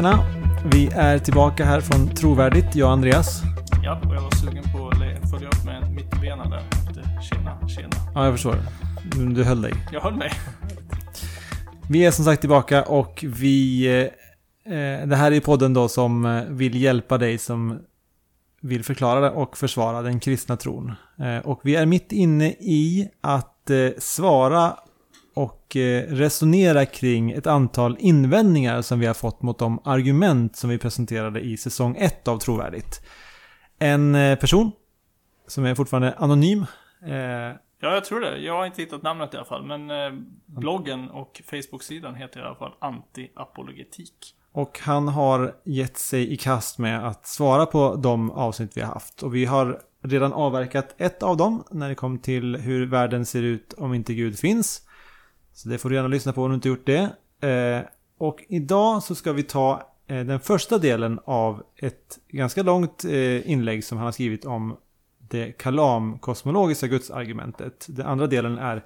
tjena! Vi är tillbaka här från Trovärdigt, jag och Andreas. Ja, och jag var sugen på att följa upp med en mittbena där tjena, tjena. Ja, jag förstår. Du höll dig. Jag höll mig. Vi är som sagt tillbaka och vi... Eh, det här är podden då som eh, vill hjälpa dig som vill förklara och försvara den kristna tron. Eh, och vi är mitt inne i att eh, svara och eh, resonera kring ett antal invändningar som vi har fått mot de argument som vi presenterade i säsong 1 av Trovärdigt. En eh, person som är fortfarande anonym. Eh, Ja, jag tror det. Jag har inte hittat namnet i alla fall. Men bloggen och Facebook-sidan heter i alla fall Anti-apologetik. Och han har gett sig i kast med att svara på de avsnitt vi har haft. Och vi har redan avverkat ett av dem när det kom till hur världen ser ut om inte Gud finns. Så det får du gärna lyssna på om du inte gjort det. Eh, och idag så ska vi ta eh, den första delen av ett ganska långt eh, inlägg som han har skrivit om det kalam-kosmologiska gudsargumentet. Den andra delen är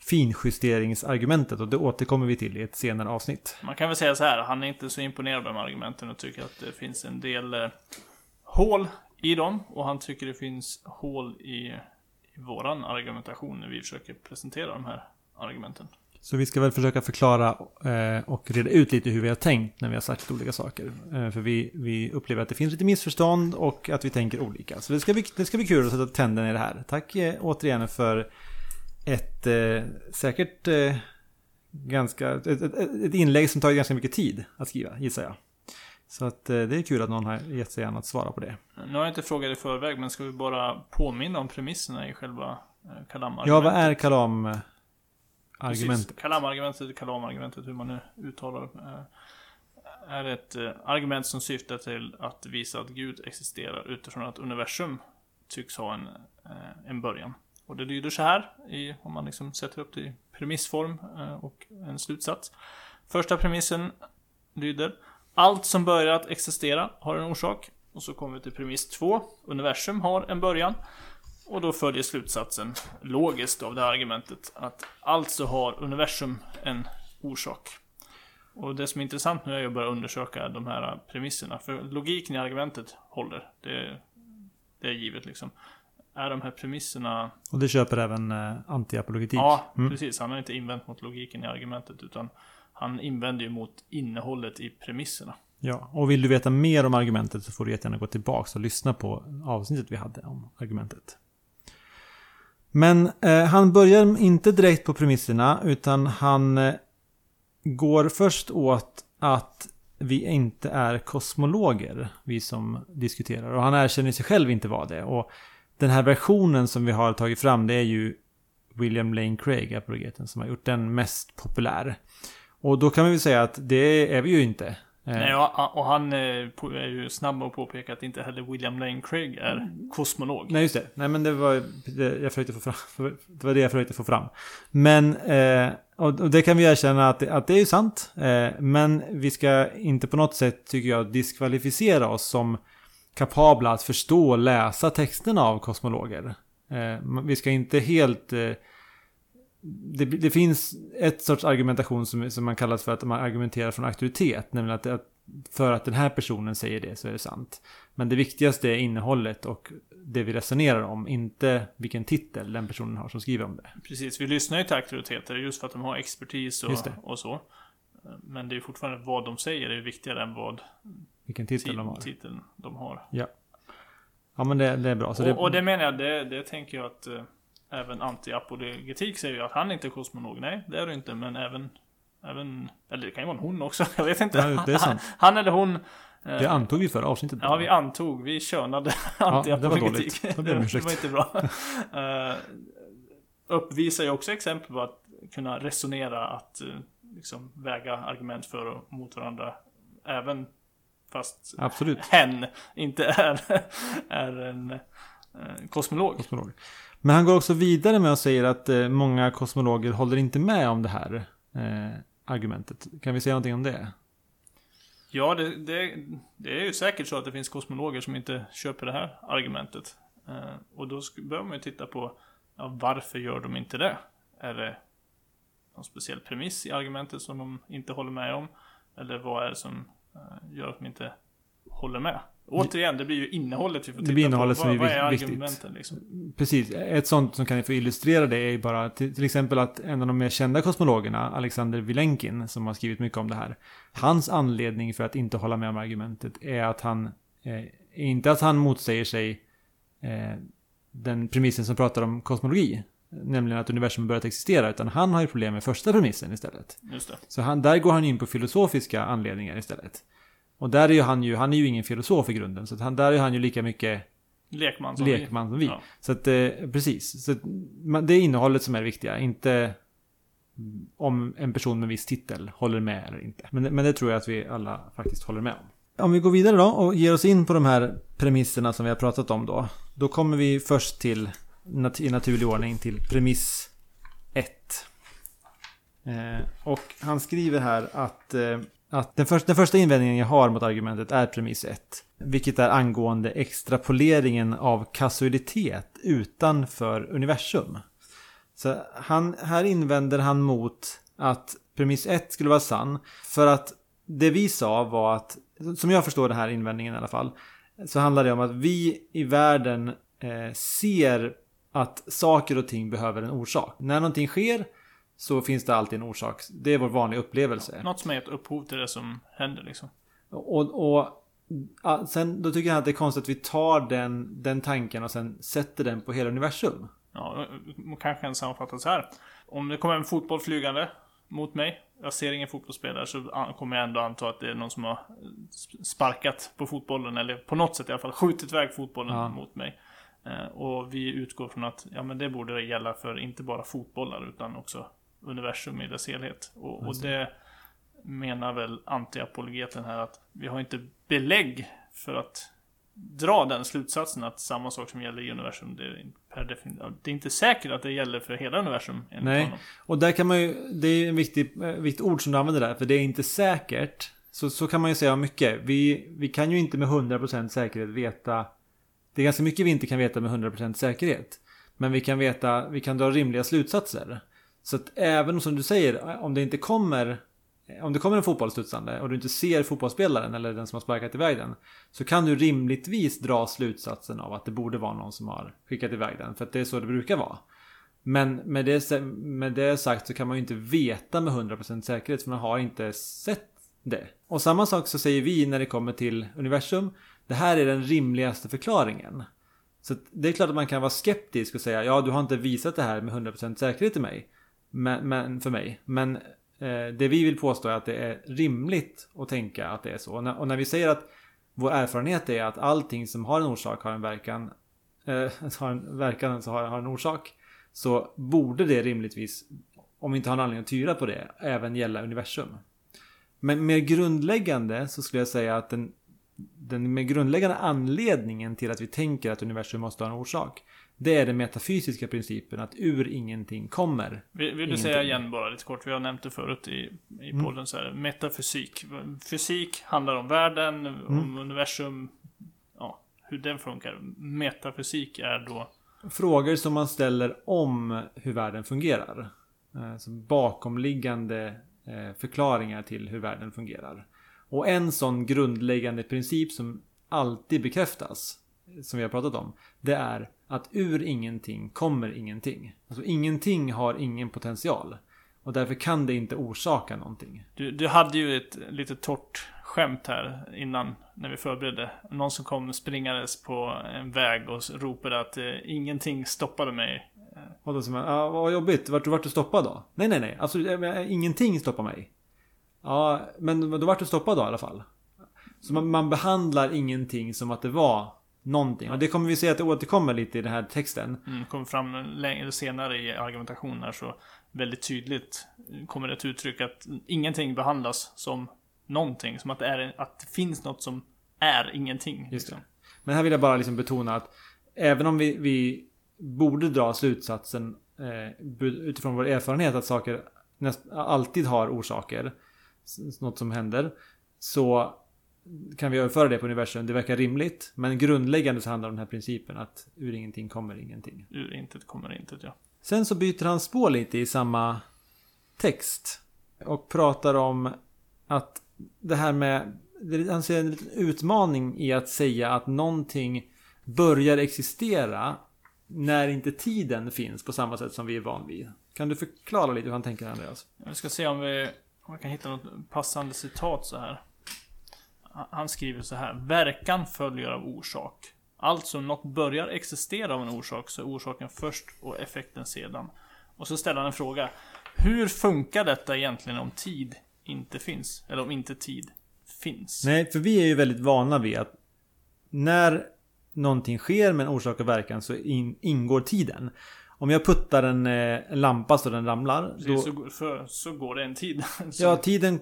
finjusteringsargumentet och det återkommer vi till i ett senare avsnitt. Man kan väl säga så här, han är inte så imponerad av de argumenten och tycker att det finns en del eh, hål i dem. Och han tycker det finns hål i, i våran argumentation när vi försöker presentera de här argumenten. Så vi ska väl försöka förklara eh, och reda ut lite hur vi har tänkt när vi har sagt olika saker. Eh, för vi, vi upplever att det finns lite missförstånd och att vi tänker olika. Så det ska bli, det ska bli kul att sätta tänderna i det här. Tack eh, återigen för ett säkert ganska, ett, ett, inlägg som tagit ganska mycket tid att skriva, gissar jag. Så att det är kul att någon har gett sig an att svara på det. Nu har jag inte frågat i förväg, men ska vi bara påminna om premisserna i själva eh, kalamargumentet? Ja, vad är kalam? Argumentet. Kalamargumentet, kalamargumentet, hur man nu uttalar det. eh, Är ett eh, argument som syftar till att visa att Gud existerar utifrån att universum tycks ha en, eh, en början. Och det lyder så här, i, om man liksom sätter upp det i premissform och en slutsats. Första premissen lyder Allt som börjar att existera har en orsak. Och så kommer vi till premiss två. Universum har en början. Och då följer slutsatsen logiskt av det här argumentet att alltså har universum en orsak. Och det som är intressant nu är att börja undersöka de här premisserna. För logiken i argumentet håller. Det, det är givet liksom. Är de här premisserna... Och det köper även eh, antiapologetik. Ja, Mm. precis. Han har inte invänt mot logiken i argumentet utan han invänder ju mot innehållet i premisserna. Ja, och vill du veta mer om argumentet så får du jättegärna gå tillbaka och lyssna på avsnittet vi hade om argumentet. Men eh, han börjar inte direkt på premisserna utan han eh, går först åt att vi inte är kosmologer, vi som diskuterar. Och han erkänner sig själv inte vara det. Och den här versionen som vi har tagit fram det är ju William Lane Craig, apologeten, som har gjort den mest populär. Och då kan vi väl säga att det är vi ju inte. Eh, Nej, och, han eh, är ju snabb att påpeka att inte heller William Lane Craig är kosmolog. Nej, just det. Nej, men det var det jag försökte få fram. Det var det jag försökte få fram. Men, eh, och, det kan vi erkänna att, det- att det är ju sant. Men vi ska inte på något sätt, tycker jag, diskvalificera oss som kapabla att förstå och läsa texterna av kosmologer. Vi ska inte helt... Det, det finns ett sorts argumentation som, som man kallar för att man argumenterar från auktoritet. Nämligen att, att för att den här personen säger det så är det sant. Men det viktigaste är innehållet och det vi resonerar om, inte vilken titel den personen har som skriver om det. Precis, vi lyssnar ju till auktoriteter just för att de har expertis och, det. och så. Men det är fortfarande vad de säger är viktigare än vad Vilken titel de har. titeln de har. Ja. Ja men det, det är bra. Så det, och, och det menar jag, det, det tänker jag att eh, även anti-apologetik säger ju att han inte är kosmolog. Nej, det är du inte, men även, även, eller det kan ju vara en hon också, jag vet inte. Ja, det är sant. Han eller hon. eh, det antog vi förra avsnittet. Ja, vi antog, vi könade det var anti-apologetik. dåligt. Då ber jag om det var inte bra. Eh, uppvisar ju också exempel på att kunna resonera, att eh, liksom väga argument för och mot varandra. Även fast Absolut. hen inte är, är en eh, kosmolog. Kosmolog. Men han går också vidare med att säga att många kosmologer håller inte med om det här eh, argumentet. Kan vi säga någonting om det? Ja, det, det, det är ju säkert så att det finns kosmologer som inte köper det här argumentet. Eh, och då behöver man ju titta på ja, varför gör de inte det? Är det någon speciell premiss i argumentet som de inte håller med om? Eller vad är det som eh, gör att de inte håller med. Återigen, det blir ju innehållet vi får Det titta blir innehållet på. som vad är viktigt. argumenten liksom? Precis, ett sånt som kan få illustrera det är ju bara till, till exempel att en av de mer kända kosmologerna, Alexander Vilenkin, som har skrivit mycket om det här. Hans anledning för att inte hålla med om argumentet är att han, eh, inte att han motsäger sig eh, den premissen som pratar om kosmologi, nämligen att universum börjat existera, utan han har ju problem med första premissen istället. Just det. Så han, där går han in på filosofiska anledningar istället. Och där är ju han ju, han är ju ingen filosof i grunden, så att han, där är han ju lika mycket Lekman som lekman som vi. Ja. Så att, eh, precis. Så att, man- det är innehållet som är det viktiga, inte om en person med viss titel håller med eller inte. Men, det- men det tror jag att vi alla faktiskt håller med om. Om vi går vidare då och ger oss in på de här premisserna som vi har pratat om då. Då kommer vi först till, nat- i naturlig ordning, till premiss 1. Eh, och han skriver här att, eh, att den, första, den första invändningen jag har mot argumentet är premiss 1. Vilket är angående extrapoleringen av kausalitet utanför universum. Så han, här invänder han mot att premiss 1 skulle vara sann. För att det vi sa var att, som jag förstår den här invändningen i alla fall, så handlar det om att vi i världen eh, ser att saker och ting behöver en orsak. När någonting sker så finns det alltid en orsak. Det är vår vanliga upplevelse. Något som är ett upphov till det som händer liksom. Och, och ja, sen då tycker jag att det är konstigt att vi tar den, den tanken och sen sätter den på hela universum. Ja, kanske en sammanfatta så här. Om det kommer en fotboll flygande mot mig. Jag ser ingen fotbollsspelare så kommer jag ändå anta att det är någon som har sp- sparkat på fotbollen. Eller på något sätt i alla fall skjutit iväg fotbollen Ja. mot mig. Eh, och vi utgår från att ja, men det borde gälla för inte bara fotbollar utan också universum i dess helhet. Och, och det menar väl antiapologeten här att vi har inte belägg för att dra den slutsatsen att samma sak som gäller i universum, det är, per definition, det är inte säkert att det gäller för hela universum. Nej. honom. Och där kan man ju, det är en viktig, eh, viktigt ord som du använder där, för det är inte säkert. Så, så kan man ju säga om mycket. Vi, vi kan ju inte med 100% säkerhet veta, det är ganska mycket vi inte kan veta med 100% säkerhet. Men vi kan veta, vi kan dra rimliga slutsatser. Så att även som du säger, om det inte kommer om det kommer en fotbollsstudsande och du inte ser fotbollsspelaren eller den som har sparkat iväg den. Så kan du rimligtvis dra slutsatsen av att det borde vara någon som har skickat iväg den. För att det är så det brukar vara. Men med det, med det sagt så kan man ju inte veta med 100% säkerhet för man har inte sett det. Och samma sak så säger vi när det kommer till universum. Det här är den rimligaste förklaringen. Så det är klart att man kan vara skeptisk och säga ja du har inte visat det här med 100% säkerhet till mig. Men, men för mig. Men eh, det vi vill påstå är att det är rimligt att tänka att det är så. Och när, och när vi säger att vår erfarenhet är att allting som har en orsak har en verkan. Eh, har en verkan så har, har en orsak. Så borde det rimligtvis, om vi inte har en anledning att tyra på det, även gälla universum. Men mer grundläggande så skulle jag säga att den, den mer grundläggande anledningen till att vi tänker att universum måste ha en orsak. Det är den metafysiska principen att ur ingenting kommer. Vill, vill du säga igen bara lite kort? Vi har nämnt det förut i, i Mm. podden så här. Metafysik. Fysik handlar om världen, Mm. om universum. Ja, hur den funkar. Metafysik är då Frågor som man ställer om hur världen fungerar. Eh, Så bakomliggande eh, förklaringar till hur världen fungerar. Och en sån grundläggande princip som alltid bekräftas, som vi har pratat om, det är att ur ingenting kommer ingenting. Alltså ingenting har ingen potential. Och därför kan det inte orsaka någonting. Du, du hade ju ett lite torrt skämt här innan när vi förberedde. Någon som kom springandes på en väg och ropade att eh, ingenting stoppade mig. Och då säger man, ah, vad jobbigt, vart, vart du stoppad då? Nej, nej, nej, alltså eh, ingenting stoppar mig. Ja, men då vart du stoppad då i alla fall. Så man, man behandlar ingenting som att det var någonting. Och det kommer vi se att det återkommer lite i den här texten. Mm, kom fram längre senare i argumentationen så väldigt tydligt kommer det ett uttryck att ingenting behandlas som någonting. Som att det, är, att det finns något som är ingenting. Det. Men här vill jag bara liksom betona att även om vi, vi borde dra slutsatsen eh, utifrån vår erfarenhet att saker näst, alltid har orsaker, något som händer, så kan vi överföra det på universum. Det verkar rimligt, men grundläggande så handlar den här principen att ur ingenting kommer ingenting. Ur intet kommer intet, ja. Sen så byter han spår lite i samma text. Och pratar om att det här med det- han ser en liten utmaning i att säga att någonting börjar existera när inte tiden finns på samma sätt som vi är van vid. Kan du förklara lite hur han tänker Andreas? Jag ska se om vi, om vi kan hitta något passande citat så här. Han- skriver så här. Verkan följer av orsak. Alltså något börjar existera av en orsak så är orsaken först och effekten sedan. Och så ställer han en fråga. Hur funkar detta egentligen om tid inte finns? Eller om inte tid finns? Nej, för vi är ju väldigt vana vid att när någonting sker med en orsak och verkan så in, ingår tiden. Om jag puttar en, eh, en lampa så den ramlar. Då, så, för, så går det en tid. Ja, tiden,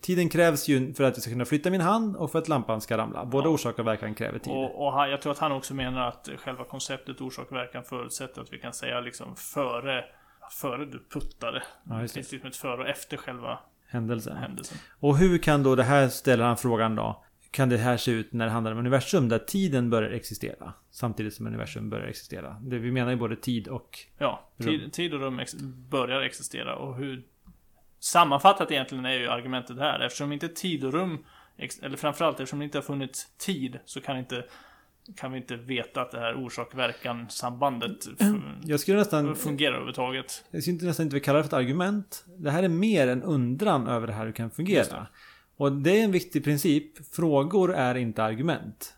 tiden krävs ju för att jag ska kunna flytta min hand och för att lampan ska ramla. Både Ja. orsak och verkan kräver tid. Och, och han, jag tror att han också menar att själva konceptet orsak och verkan förutsätter att vi kan säga liksom före, före du puttade. Ja, det. finns liksom ett före och efter själva Händelsen. händelsen. Och hur kan då det här, ställer han frågan då. Kan det här se ut när det handlar om universum där tiden börjar existera? Samtidigt som universum börjar existera. Det, vi menar ju både tid och... Ja, Rum. tid, tid och rum ex börjar existera och hur Sammanfattat egentligen är ju argumentet här eftersom inte tid och rum eller framförallt eftersom det inte har funnits tid så kan inte kan vi inte veta att det här orsak-verkan sambandet Jag skulle nästan... fungerar överhuvudtaget. Jag skulle nästan inte vilja kalla det för ett argument. Det här är mer en undran över det här hur det kan fungera. det. Och det är en viktig princip. Frågor är inte argument.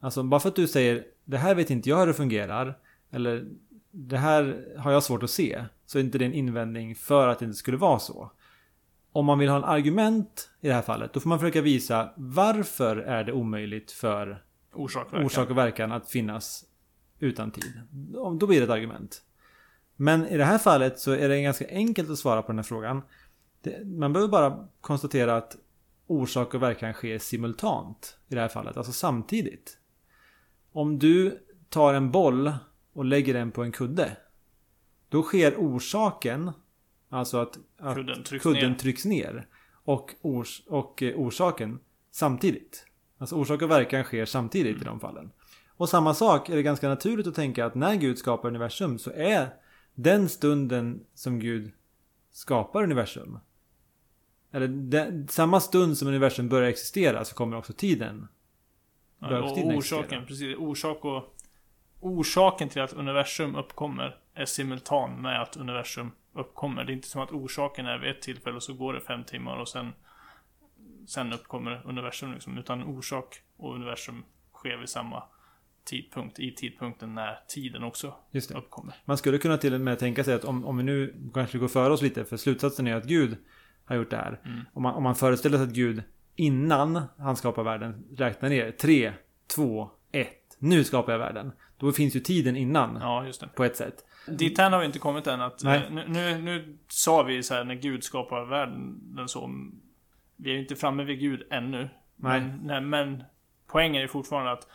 Alltså bara för att du säger det här vet inte jag hur det fungerar. Eller det här har jag svårt att se. Så är inte det en invändning för att det inte skulle vara så. Om man vill ha en argument i det här fallet. Då får man försöka visa varför är det omöjligt för Orsak-verkan. orsak och verkan att finnas utan tid. Då blir det ett argument. Men i det här fallet så är det ganska enkelt att svara på den här frågan. Man behöver bara konstatera att orsak och verkan sker simultant i det här fallet, alltså samtidigt. Om du tar en boll och lägger den på en kudde. Då sker orsaken, alltså att, att Kudden trycks kudden ner. trycks ner. Och, ors och eh, orsaken samtidigt. Alltså orsak och verkan sker samtidigt i de fallen. Och samma sak är det ganska naturligt att tänka att när Gud skapar universum så är den stunden som Gud skapar universum. Eller den, samma stund som universum börjar existera så kommer också tiden. Ja, och orsaken, existera. precis. Orsak och... Orsaken till att universum uppkommer är simultan med att universum uppkommer. Det är inte som att orsaken är vid ett tillfälle och så går det fem timmar och sen Sen uppkommer universum liksom. Utan orsak och universum sker vid samma tidpunkt. I tidpunkten när tiden också uppkommer. Man skulle kunna till och med tänka sig att om, om vi nu kanske går före oss lite, för slutsatsen är att Gud har gjort det här. Mm. Om, man, om man föreställer sig att Gud innan han skapar världen räknar ner 3, 2, 1. Nu skapar jag världen. Då finns ju tiden innan Ja, just det. på ett sätt. Dithän har vi inte kommit än att... Nej. eh, Nu, nu, nu sa vi så här när Gud skapar världen den så. Vi är ju inte framme vid Gud ännu. Nej. Men, nej, men poängen är fortfarande att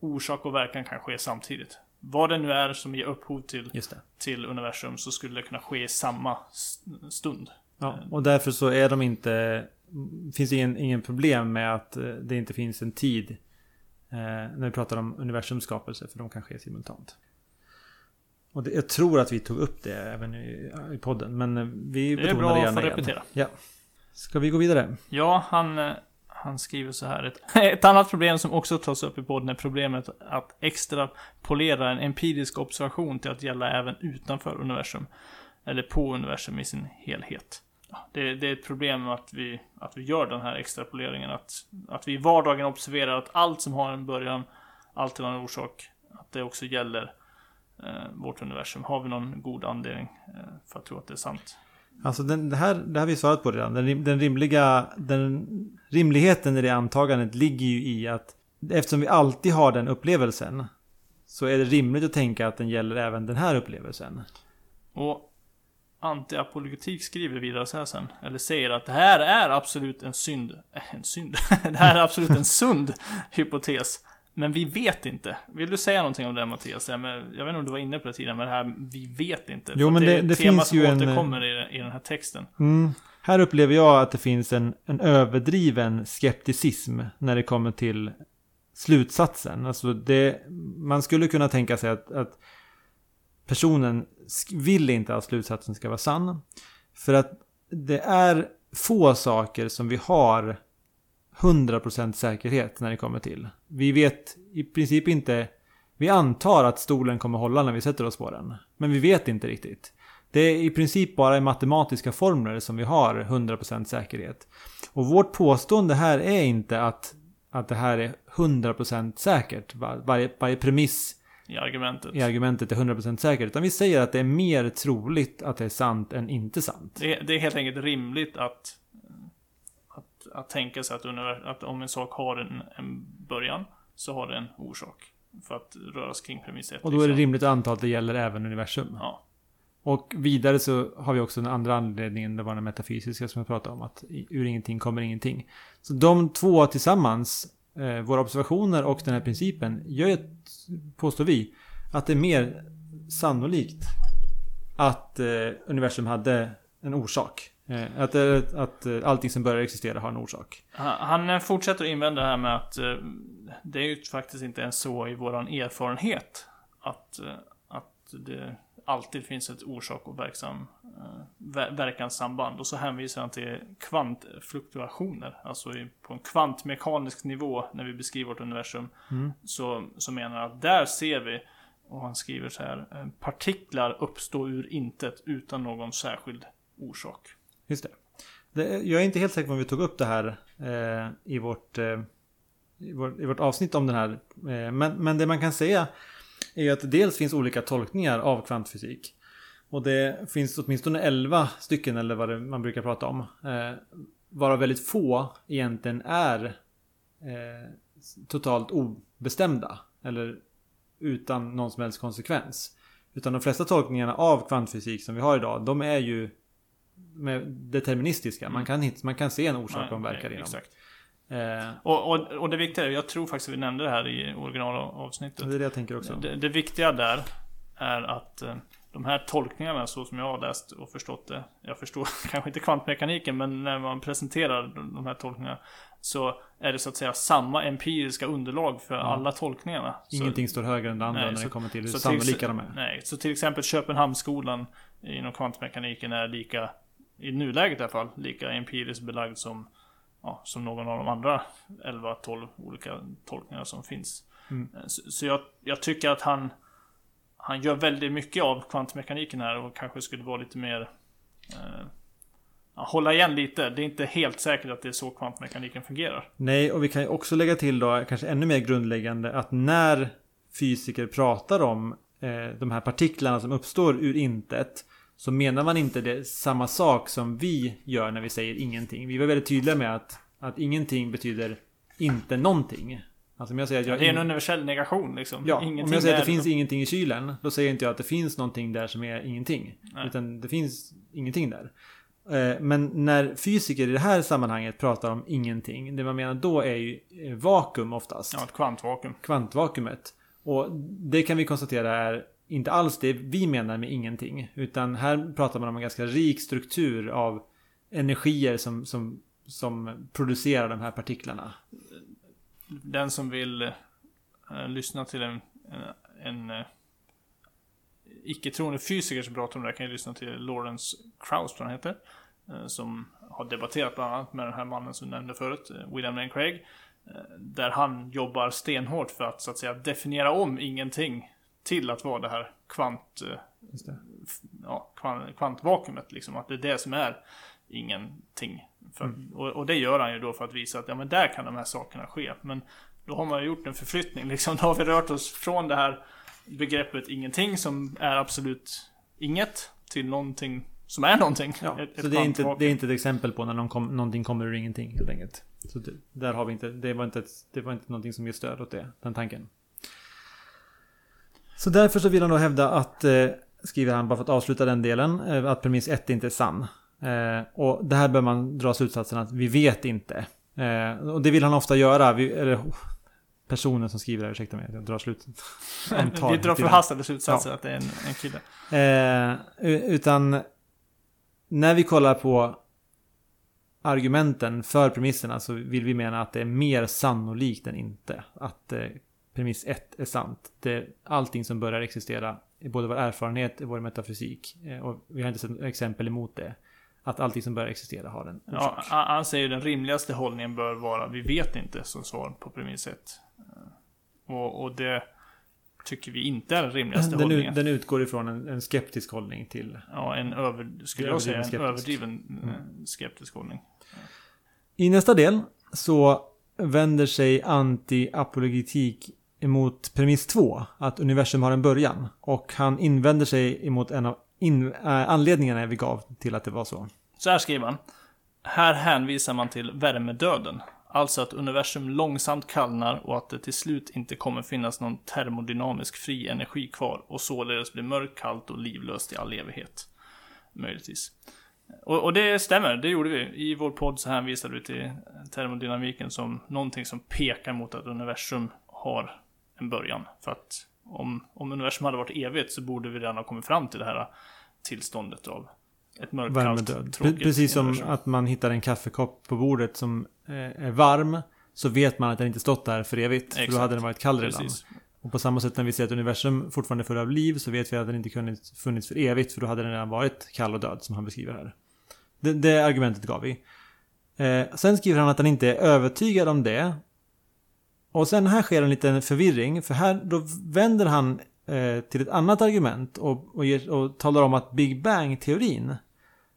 orsak och verkan kan ske samtidigt. Vad det nu är som ger upphov till, till universum så skulle det kunna ske i samma stund. Ja, och därför så är de inte... Finns det ingen, ingen problem med att eh, det inte finns en tid eh, när vi pratar om universums skapelse, för de kan ske simultant. Och det, jag tror att vi tog upp det även i, i podden, men eh, vi Det är betonar bra det att gärna få igen. repetera. Ja. Ska vi gå vidare? Ja, han, eh, han skriver så här. Ett, ett annat problem som också tas upp i podden är problemet att extrapolera en empirisk observation till att gälla även utanför universum. Eller på universum i sin helhet. Det, det är ett problem att vi, att vi gör den här extrapoleringen. Att, att vi i vardagen observerar att allt som har en början alltid har en orsak. Att det också gäller eh, vårt universum. Har vi någon god anledning eh, för att tro att det är sant? Alltså den, det, här, det här har vi svarat på redan. Den, den rimliga... Den, rimligheten i det antagandet ligger ju i att eftersom vi alltid har den upplevelsen så är det rimligt att tänka att den gäller även den här upplevelsen. Och antiapologetik skriver vidare så här sen, eller säger att det här är absolut en synd, äh, en synd, det här är absolut en sund hypotes. Men vi vet inte. Vill du säga någonting om det Mattias? Jag vet inte om du var inne på det tidigare, men det här, vi vet inte. Jo, men det- det tema finns ju en, eh, återkommer i, i den här texten. Mm. Här upplever jag att det finns en, en överdriven skepticism när det kommer till slutsatsen. Alltså det, man skulle kunna tänka sig att, att personen vill inte att slutsatsen ska vara sann. För att det är få saker som vi har 100% säkerhet när det kommer till. Vi vet i princip inte... Vi antar att stolen kommer hålla när vi sätter oss på den. Men vi vet inte riktigt. Det är i princip bara i matematiska formler som vi har 100% säkerhet. Och vårt påstående här är inte att, att det här är 100% säkert. Varje, varje premiss i argumentet. i argumentet är 100% säkert. Utan vi säger att det är mer troligt att det är sant än inte sant. Det, det är helt enkelt rimligt att, att, att tänka sig att, att om en sak har en, en början så har det en orsak. För att röra sig kring premiss 1. Och då är det rimligt att anta att det gäller även universum. Ja. Och vidare så har vi också den andra anledningen, det var den metafysiska som jag pratade om, att ur ingenting kommer ingenting. Så de två tillsammans, eh, våra observationer och den här principen, gör, ju, påstår vi, att det är mer sannolikt att eh, universum hade en orsak. Eh, att, eh, att, att allting som börjar existera har en orsak. Han, han fortsätter att invända det här med att eh, det är ju faktiskt inte ens så i våran erfarenhet att, eh, att det alltid finns ett orsak och verksam, eh, verkanssamband. Och så hänvisar han till kvantfluktuationer. Alltså på en kvantmekanisk nivå när vi beskriver vårt universum. Mm. Så, så menar han att där ser vi, och han skriver så här, eh, partiklar uppstår ur intet utan någon särskild orsak. Just det. det jag är inte helt säker på om vi tog upp det här eh, i, vårt, eh, i, vårt, i vårt avsnitt om den här. Eh, men, men det man kan säga är ju att dels finns olika tolkningar av kvantfysik. Och det finns åtminstone 11 stycken eller vad det man brukar prata om. Eh, varav väldigt få egentligen är eh, totalt obestämda. Eller utan någon som helst konsekvens. Utan de flesta tolkningarna av kvantfysik som vi har idag, de är ju deterministiska. Man, mm. kan, man kan se en orsak de verkar inom. Exakt. Eh, och, och, och, det viktiga, jag tror faktiskt vi nämnde det här i originalavsnittet. Det är det jag tänker också. Det, det viktiga där är att eh, de här tolkningarna så som jag har läst och förstått det. Jag förstår kanske inte kvantmekaniken men när man presenterar de här tolkningarna. Så är det så att säga samma empiriska underlag för ja. alla tolkningarna. Ingenting så, står högre än det andra nej, när så, det kommer till hur sannolika de är. Nej, så till exempel Köpenhamnsskolan inom kvantmekaniken är lika, i nuläget i alla fall, lika empiriskt belagd som ja, som någon av de andra 11-12 olika tolkningar som finns. Mm. Eh, så, så jag, jag, tycker att han Han gör väldigt mycket av kvantmekaniken här och kanske skulle vara lite mer eh, Hålla igen lite. Det är inte helt säkert att det är så kvantmekaniken fungerar. Nej, och vi kan ju också lägga till då, kanske ännu mer grundläggande, att när fysiker pratar om eh, de här partiklarna som uppstår ur intet så menar man inte det samma sak som vi gör när vi säger ingenting. Vi var väldigt tydliga med att, att ingenting betyder inte någonting. Alltså om jag säger att jag det är en universell negation liksom. Ja, ingenting om jag säger att det finns ingenting i kylen. Då säger inte jag att det finns någonting där som är ingenting. Nej. Utan det finns ingenting där. Eh, men när fysiker i det här sammanhanget pratar om ingenting. Det man menar då är ju eh, vakuum oftast. Ja, ett kvantvakuum. Kvantvakuumet. Och det kan vi konstatera är inte alls det vi menar med ingenting. Utan här pratar man om en ganska rik struktur av energier som, som, som producerar de här partiklarna. Den som vill uh, lyssna till en, en, en uh, icke-troende fysiker som pratar om det här kan ju lyssna till Lawrence Krauss, tror han heter. Uh, som har debatterat bland annat med den här mannen som nämnde förut, William Lane Craig. Där han jobbar stenhårt för att så att säga definiera om ingenting till att vara det här kvant... Eh, det. Ja, kvant, kvantvakuumet liksom. Att det är det som är ingenting. För, mm. och, och, det gör han ju då för att visa att ja men där kan de här sakerna ske. Men då har man ju gjort en förflyttning liksom. Då har vi rört oss från det här begreppet ingenting som är absolut inget till någonting som är någonting. Ja, ett, så ett det, är inte, det är inte ett exempel på när någon kom, någonting kommer ur ingenting helt enkelt. Så det, där har vi inte, det var inte, ett, det var inte någonting som ger stöd åt det, den tanken. Så därför så vill han då hävda att, eh, skriver han bara för att avsluta den delen, eh, att premiss 1 inte är sann. Eh, och det här bör man dra slutsatsen att vi vet inte. Och det vill han ofta göra. Vi, eller, personen som skriver det här, ursäkta mig, jag drar slut. vi drar förhastade slutsatser ja. att det är en, en kille. Eh, utan när vi kollar på argumenten för premisserna så vill vi mena att det är mer sannolikt än inte att premiss 1 är sant. Det allting som börjar existera både vår erfarenhet och vår metafysik. Eh, och vi har inte sett exempel emot det. att allting som börjar existera har en Ja, orsak. han han säger den rimligaste hållningen bör vara vi vet inte som svar på premiss 1. Och, och det tycker vi inte är den rimligaste den, hållningen. den utgår ifrån en, en skeptisk hållning till Ja, en över, skulle jag säga, en Överdriven skeptisk. överdriven eh, skeptisk hållning. I nästa del så vänder sig anti-apologetik emot premiss 2, att universum har en början. Och han invänder sig emot en av in, äh, anledningarna vi gav till att det var så. Så här skriver han. Här hänvisar man till värmedöden. Alltså att universum långsamt kallnar och att det till slut inte kommer finnas någon termodynamisk fri energi kvar och således blir mörkt, kallt och livlöst i all evighet. Möjligtvis. Och, och det stämmer, det gjorde vi. I vår podd så hänvisade vi till termodynamiken som någonting som pekar mot att universum har en början. För att om, om universum hade varit evigt så borde vi redan ha kommit fram till det här tillståndet av ett mörkt, kallt, tråkigt Precis som universum. att man hittar en kaffekopp på bordet som eh, är varm. Så vet man att den inte stått där för evigt. För då Exakt. hade den varit kall redan. Precis. Och på samma sätt när vi ser att universum fortfarande är full av liv så vet vi att den inte kunde funnits för evigt för då hade den redan varit kall och död som han beskriver här. Det, det argumentet gav vi. Eh, sen skriver han att han inte är övertygad om det. Och sen här sker en liten förvirring för här då vänder han eh, till ett annat argument och, och, ger, och talar om att Big Bang-teorin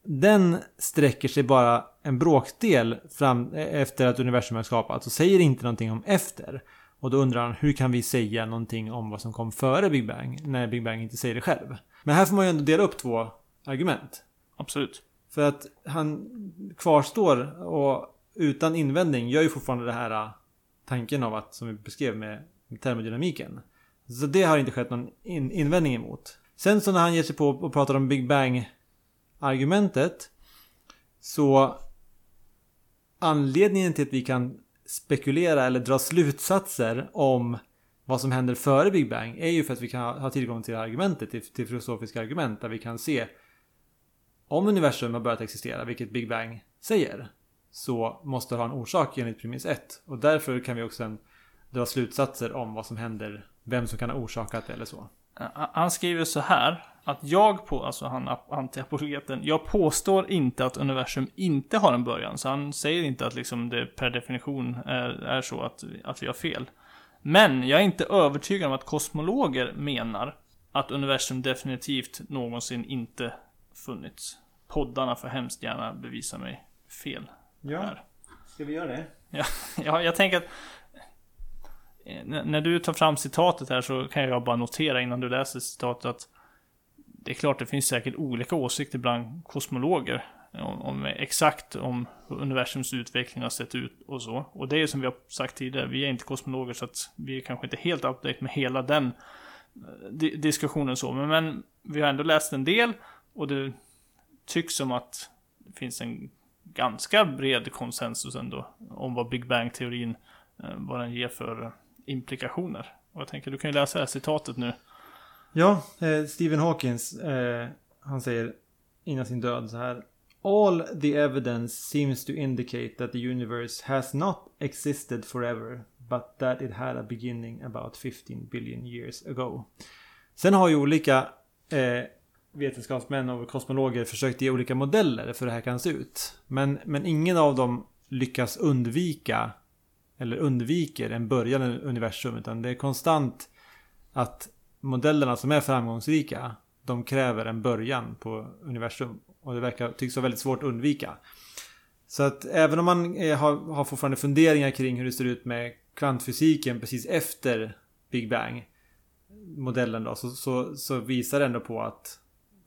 den sträcker sig bara en bråkdel fram eh, efter att universum har skapats och säger inte någonting om efter. Och då undrar han hur kan vi säga någonting om vad som kom före Big Bang när Big Bang inte säger det själv. Men här får man ju ändå dela upp två argument. Absolut. För att han kvarstår och utan invändning gör ju fortfarande det här tanken av att, som vi beskrev med termodynamiken. Så det har inte skett någon in, invändning emot. Sen så när han ger sig på och pratar om Big Bang argumentet så anledningen till att vi kan spekulera eller dra slutsatser om vad som händer före Big Bang är ju för att vi kan ha tillgång till argumentet, till, till filosofiska argument där vi kan se om universum har börjat existera, vilket Big Bang säger, så måste det ha en orsak enligt premiss 1. Och därför kan vi också sen dra slutsatser om vad som händer, vem som kan ha orsakat det eller så. Han skriver så här. Att jag på, alltså han antiapologeten, jag påstår inte att universum inte har en början. Så han säger inte att liksom det per definition är, är så att, att vi har fel. Men jag är inte övertygad om att kosmologer menar att universum definitivt någonsin inte funnits. Poddarna får hemskt gärna bevisa mig fel här. ska vi göra det? Ja, jag tänker att eh, när du tar fram citatet här så kan jag bara notera innan du läser citatet att det är klart det finns säkert olika åsikter bland kosmologer om, om exakt om universums utveckling har sett ut och så. Och det är som vi har sagt tidigare, vi är inte kosmologer så att vi är kanske inte helt update med hela den eh, di- diskussionen så. Men, men vi har ändå läst en del och det tycks som att det finns en ganska bred konsensus ändå om vad Big Bang-teorin, eh, vad den ger för eh, implikationer. Och jag tänker, du kan ju läsa det här citatet nu. Ja, eh, Stephen Hawkins, eh, han säger innan sin död så här. All the evidence seems to indicate that the universe has not existed forever, but that it had a beginning about 15 billion years ago. Sen har ju olika eh, vetenskapsmän och kosmologer försökt ge olika modeller för hur det här kan se ut. Men, men ingen av dem lyckas undvika eller undviker en början i universum utan det är konstant att modellerna som är framgångsrika de kräver en början på universum och det verkar tycks vara väldigt svårt att undvika. Så att även om man eh, har, har fortfarande funderingar kring hur det ser ut med kvantfysiken precis efter Big Bang modellen då så, så, så visar det ändå på att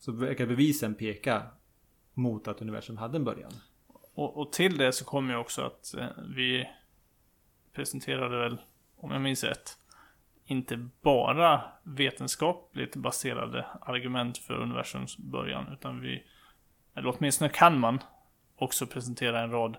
så verkar bevisen peka mot att universum hade en början. Och, och till det så kommer ju också att eh, vi presenterade väl, om jag minns rätt, inte bara vetenskapligt baserade argument för universums början, utan vi, eller åtminstone kan man också presentera en rad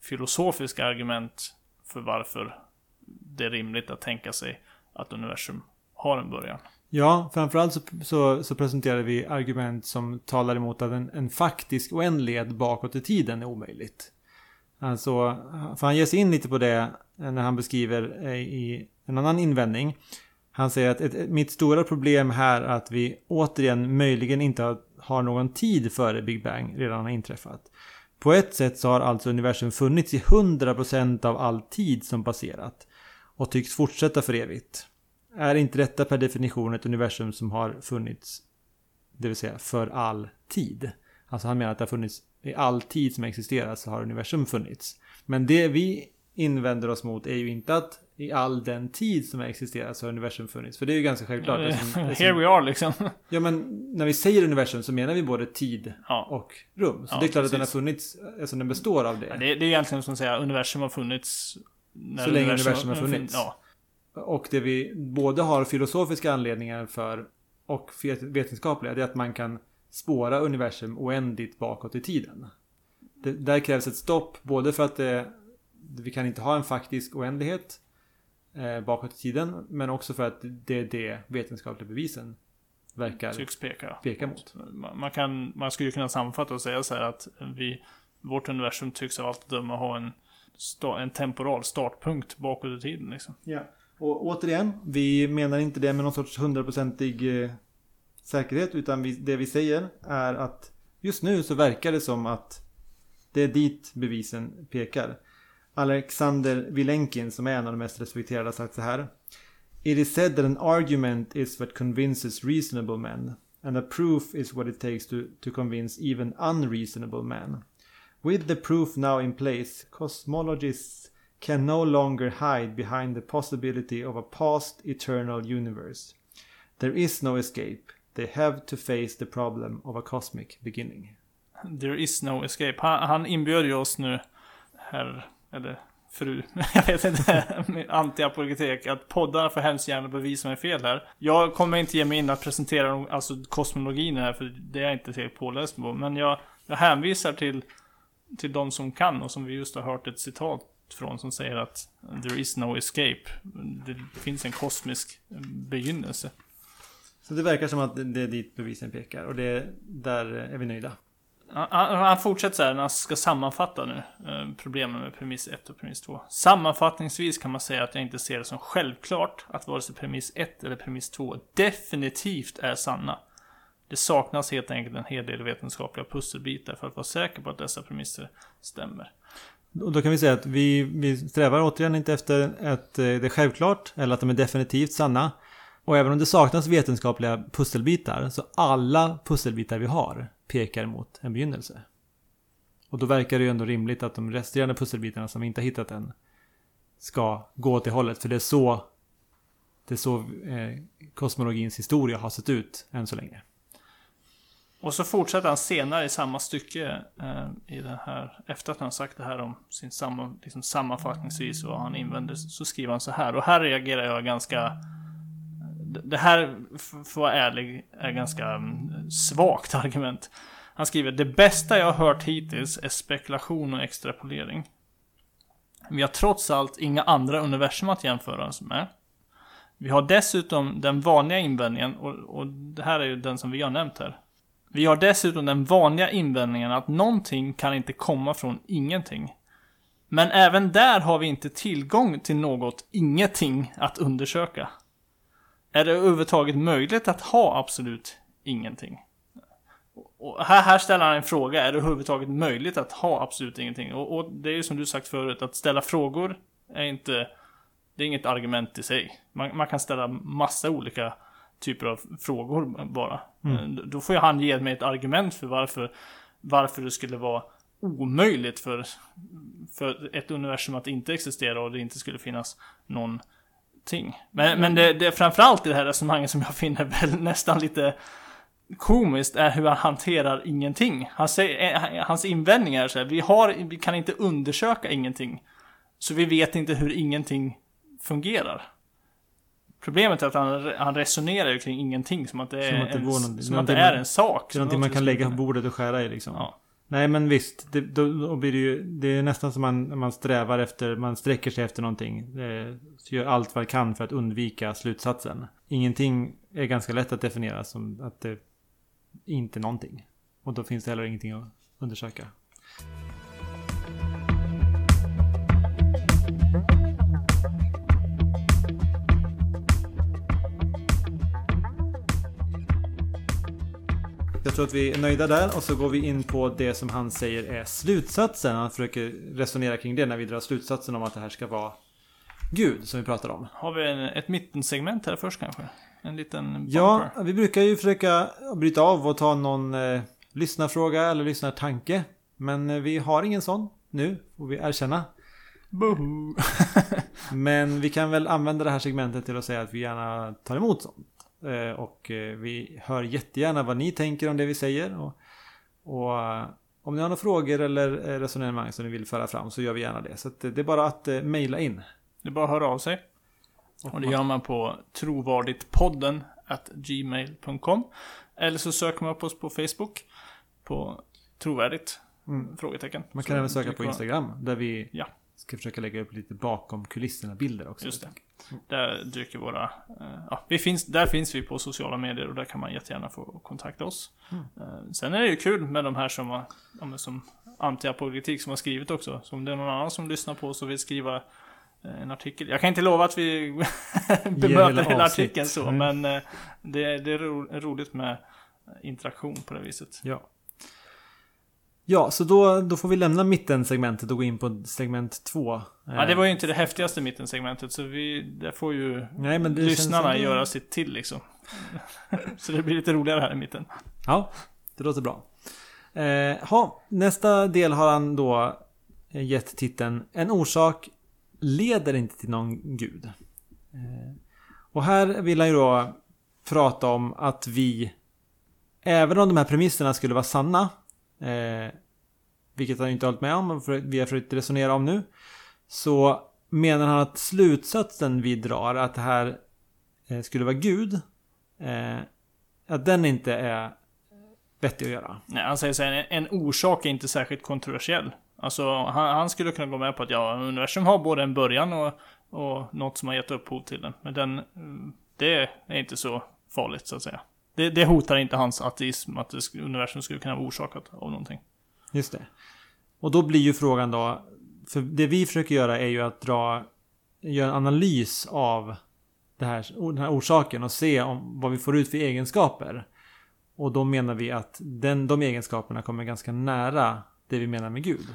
filosofiska argument för varför det är rimligt att tänka sig att universum har en början. Ja, framförallt så, så, så presenterade vi argument som talar emot att en, en faktisk oändlighet bakåt i tiden är omöjligt. Alltså, för han ger sig in lite på det eh, när han beskriver eh, i en annan invändning. Han säger att ett, ett, mitt stora problem här är att vi återigen möjligen inte har, har någon tid före Big Bang redan har inträffat. På ett sätt så har alltså universum funnits i 100% av all tid som passerat och tycks fortsätta för evigt. Är inte detta per definition ett universum som har funnits, det vill säga för all tid? Alltså han menar att det har funnits i all tid som existerat så har universum funnits. Men det vi invänder oss mot är ju inte att i all den tid som har existerat så har universum funnits. För det är ju ganska självklart. Ja, Det som, det Here som, we are liksom. ja men när vi säger universum så menar vi både tid Ja. och rum. Så Ja, det är klart att den har precis. funnits, alltså den består av det. Det, det är egentligen som att säga universum har funnits när Så länge universum har funnits. Ja, Och det vi både har filosofiska anledningar för och vetenskapliga, det är att man kan spåra universum oändligt bakåt i tiden. Det, där krävs ett stopp, både för att det, vi kan inte ha en faktisk oändlighet eh, bakåt i tiden, men också för att det är det vetenskapliga bevisen verkar tycks peka. peka mot. Man, kan, man skulle kunna sammanfatta och säga så här att vi, vårt universum tycks av allt att döma ha en, en temporal startpunkt bakåt i tiden liksom. Ja. Och återigen, vi menar inte det med någon sorts hundraprocentig eh, säkerhet. Utan vi, det vi säger är att just nu så verkar det som att det är dit bevisen pekar. Alexander Vilenkin som är en av de mest respekterade har sagt så här. It is said that an argument is what convinces reasonable men. And a proof is what it takes to, to convince even unreasonable men. With the proof now in place, cosmologists can no longer hide behind the possibility of a past eternal universe. There is no escape. They have to face the problem of a cosmic beginning. There is no escape. Han, han inbjöd ju oss nu, herr, eller fru, jag vet inte, med antiapologetik, att poddarna får hemskt gärna bevisa mig fel här. Jag kommer inte ge mig in att presentera alltså kosmologin här, för det är jag inte helt påläst på. Men jag, jag hänvisar till, till de som kan och som vi just har hört ett citat från som säger att there is no escape. Det finns en kosmisk begynnelse. Så det verkar som att det är dit bevisen pekar och det, där är vi nöjda. Han, han fortsätter så här när han ska sammanfatta nu eh, problemen med premiss 1 och premiss 2. Sammanfattningsvis kan man säga att jag inte ser det som självklart att vare sig premiss 1 eller premiss 2 definitivt är sanna. Det saknas helt enkelt en hel del vetenskapliga pusselbitar för att vara säker på att dessa premisser stämmer. Och då kan vi säga att vi, vi strävar återigen inte efter att eh, det är självklart eller att de är definitivt sanna. Och även om det saknas vetenskapliga pusselbitar så alla pusselbitar vi har pekar mot en begynnelse. Och då verkar det ju ändå rimligt att de resterande pusselbitarna som vi inte har hittat än ska gå åt det hållet. För det är så det är så eh, kosmologins historia har sett ut än så länge. Och så fortsätter han senare i samma stycke eh, i den här, efter att han sagt det här om sin samma, liksom sammanfattningsvis vad han invänder, så skriver han så här. Och här reagerar jag ganska... Det här, för att vara ärlig, är ganska mm, svagt argument. Han skriver Det bästa jag har hört hittills är spekulation och extrapolering. Vi har trots allt inga andra universum att jämföra oss med. Vi har dessutom den vanliga invändningen, och, och det här är ju den som vi har nämnt här. Vi har dessutom den vanliga invändningen att någonting kan inte komma från ingenting. Men även där har vi inte tillgång till något ingenting att undersöka. Är det överhuvudtaget möjligt att ha absolut ingenting? Och här, här ställer han en fråga, är det överhuvudtaget möjligt att ha absolut ingenting? Och, och det är ju som du sagt förut, att ställa frågor är inte, det är inget argument i sig. Man, man kan ställa massa olika typer av frågor bara. Eh, Då får ju han ge mig ett argument för varför, varför det skulle vara omöjligt för, för ett universum att inte existera och det inte skulle finnas någonting. Men, men det, det är framförallt i det här resonemanget som jag finner väl nästan lite komiskt är hur han hanterar ingenting. Han säger, eh, hans invändningar är så här, vi, har, vi kan inte undersöka ingenting. Så vi vet inte hur ingenting fungerar. Problemet är att han, han resonerar ju kring ingenting som att det är, Som att det en, någonting- som att det är man- en sak. Är någonting man kan lägga på bordet och skära i liksom. Ja. Nej men visst, det, då, blir det ju, det är nästan som man, man strävar efter, man sträcker sig efter någonting. Eh, gör allt vad det kan för att undvika slutsatsen. Ingenting är ganska lätt att definiera som att det inte är någonting. Och då finns det heller ingenting att undersöka. Jag tror att vi är nöjda där och så går vi in på det som han säger är slutsatsen. Han försöker resonera kring det när vi drar slutsatsen om att det här ska vara Gud som vi pratar om. Har vi en, ett mittensegment här först kanske? En liten bumper? Ja, vi brukar ju försöka bryta av och ta någon eh, lyssnarfråga eller lyssnartanke. Men eh, vi har ingen sån nu, får vi erkänna. Boho. Men vi kan väl använda det här segmentet till att säga att vi gärna tar emot sånt. Eh, och eh, vi hör jättegärna vad ni tänker om det vi säger. Och, och eh, om ni har några frågor eller resonemang som ni vill föra fram så gör vi gärna det. Så det är bara att mejla in. Det är bara att höra av sig. Och det gör man på trovarditpodden at gmail.com. Eller så söker man upp oss på Facebook. På trovärdigt? Mm. Frågetecken. Man Så kan även söka på Instagram där vi Ja. Ska försöka lägga upp lite bakom kulisserna bilder också. Just det. Där dyker våra... eh, ja, vi finns, där finns vi på sociala medier och där kan man jättegärna få kontakta oss. Mm. Eh, sen är det ju kul med de här som har, som antiapologetik som har skrivit också. Så om det är någon annan som lyssnar på oss och vill skriva eh, en artikel. Jag kan inte lova att vi bemöter hela hela artikeln så, Nej. men det, det är ro, roligt med interaktion på det viset. Ja. Ja, så då, då får vi lämna mittensegmentet och gå in på segment två. Ja, det var ju inte det häftigaste mittensegmentet, så vi, där får ju Nej, men lyssnarna göra sitt till liksom. så det blir lite roligare här i mitten. Ja, det låter bra. Eh, ha, nästa del har han då eh, gett titeln En orsak leder inte till någon gud. Eh, och här vill han ju då prata om att vi, även om de här premisserna skulle vara sanna, eh, vilket han inte hållit med om, och för- vi har försökt resonera om nu, så menar han att slutsatsen vi drar, att det här eh, skulle vara Gud, eh, att den inte är vettig att göra. Nej, han säger så här, en, orsak är inte särskilt kontroversiell. Alltså, han, han skulle kunna gå med på att ja, universum har både en början och, och något som har gett upphov till den. Men den, eh, det är inte så farligt så att säga. Det, det hotar inte hans ateism, att universum skulle kunna vara orsakat av någonting. Just det. Och då blir ju frågan då, för det vi försöker göra är ju att dra, göra en analys av här, den här orsaken och se om, vad vi får ut för egenskaper. Och då menar vi att den, de egenskaperna kommer ganska nära det vi menar med Gud.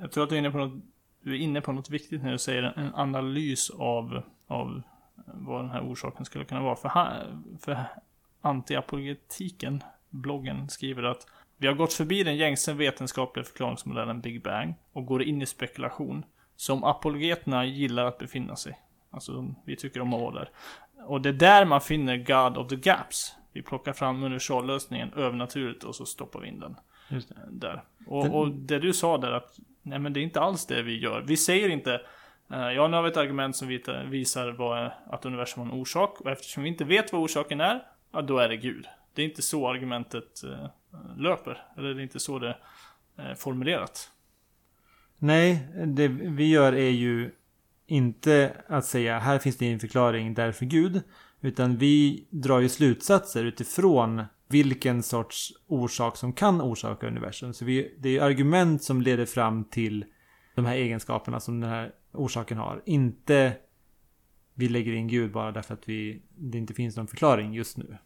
Jag tror att du är inne på något, du är inne på något viktigt när du säger en, analys av, av vad den här orsaken skulle kunna vara. För, han, för antiapologetiken, bloggen, skriver att vi har gått förbi den gängse vetenskapliga förklaringsmodellen Big Bang och går in i spekulation som apologeterna gillar att befinna sig. Alltså, vi tycker om att vara där. Och det är där man finner God of the Gaps. Vi plockar fram universallösningen övernaturligt och så stoppar vi in den där. Och, Den- och det du sa där att, nej men det är inte alls det vi gör. Vi säger inte, eh, ja nu har vi ett argument som visar vad, att universum har en orsak. Och eftersom vi inte vet vad orsaken är, ja då är det Gud. Det är inte så argumentet eh, löper. Eller det är inte så det är formulerat. Nej, det vi gör är ju inte att säga här finns det en förklaring därför Gud. Utan vi drar ju slutsatser utifrån vilken sorts orsak som kan orsaka universum. Så vi, det är argument som leder fram till de här egenskaperna som den här orsaken har. Inte vi lägger in Gud bara därför att vi, det inte finns någon förklaring just nu.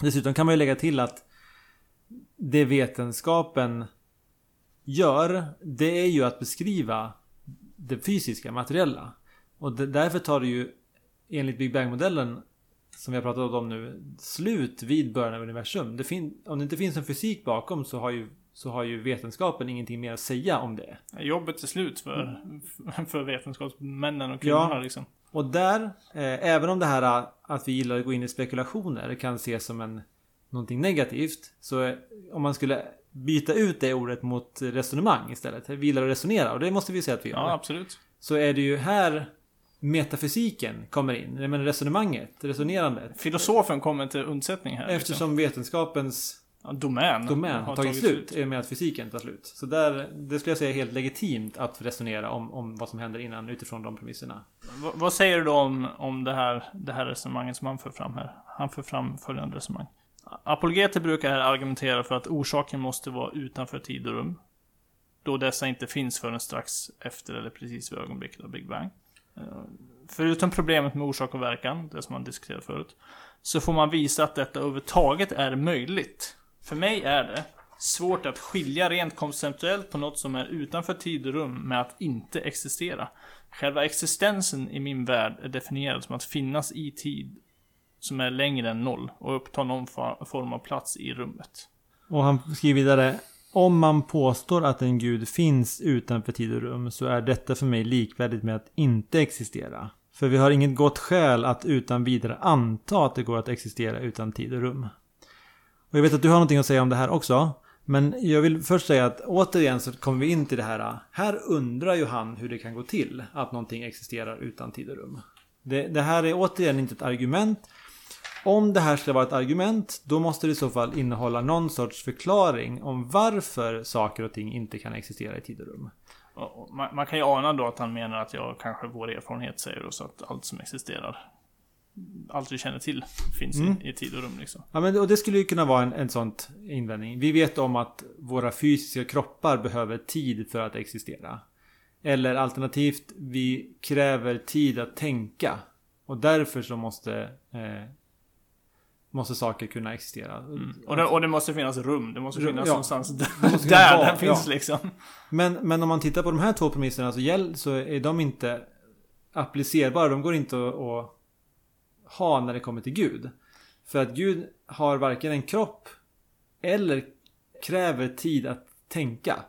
Dessutom kan man ju lägga till att det vetenskapen gör, det är ju att beskriva det fysiska, materiella. Och därför tar det ju enligt Big Bang-modellen som vi har pratat om nu, slut vid början av universum. Det om det inte finns en fysik bakom så har, ju, så har ju vetenskapen ingenting mer att säga om det. Jobbet är slut för, för vetenskapsmännen och kvinnorna Ja. liksom. Och där, eh, även om det här eh, att vi gillar att gå in i spekulationer kan ses som en, någonting negativt. Så eh, om man skulle byta ut det ordet mot resonemang istället. Vi gillar att resonera och det måste vi säga att vi gör. Ja, absolut. Så är det ju här metafysiken kommer in. Resonemanget, resonerandet. Filosofen kommer till undsättning här. liksom. Eftersom vetenskapens ja, domän, domän har tagit slut i och med att fysiken tar slut. Så där, det skulle jag säga är helt legitimt att resonera om, om vad som händer innan utifrån de premisserna. Va- vad säger du då om, om det, här, det här resonemanget som han för fram här? Han för fram följande resonemang. Apologeter brukar här argumentera för att orsaken måste vara utanför tid och rum. Då dessa inte finns förrän strax efter eller precis vid ögonblicket av Big Bang. Förutom problemet med orsak och verkan, det som man diskuterade förut. Så får man visa att detta överhuvudtaget är möjligt. För mig är det svårt att skilja rent konceptuellt på något som är utanför tid och rum med att inte existera. Själva existensen i min värld är definierad som att finnas i tid som är längre än noll och uppta någon form av plats i rummet. Och han skriver vidare om man påstår att en gud finns utanför tid och rum så är detta för mig likvärdigt med att inte existera. För vi har inget gott skäl att utan vidare anta att det går att existera utan tid och rum. Och jag vet att du har någonting att säga om det här också. Men jag vill först säga att återigen så kommer vi in till det här. Här undrar ju han hur det kan gå till att någonting existerar utan tid och rum. Det, det här är återigen inte ett argument. Om det här ska vara ett argument, då måste det i så fall innehålla någon sorts förklaring om varför saker och ting inte kan existera i tid och rum. Man, man, kan ju ana då att han menar att jag kanske vår erfarenhet säger oss att allt som existerar allt vi känner till finns mm. i, i, tid och rum liksom. Ja men och det skulle ju kunna vara en, en sånt invändning. Vi vet om att våra fysiska kroppar behöver tid för att existera. Eller alternativt, vi kräver tid att tänka. Och därför så måste eh, Måste saker kunna existera. Mm. Och, det, och, det, måste finnas rum. Det måste finnas ja, någonstans där, där den finns ja. liksom. Men, men om man tittar på de här två premisserna så, gäll, så är de inte applicerbara. De går inte att ha när det kommer till Gud. För att Gud har varken en kropp eller kräver tid att tänka.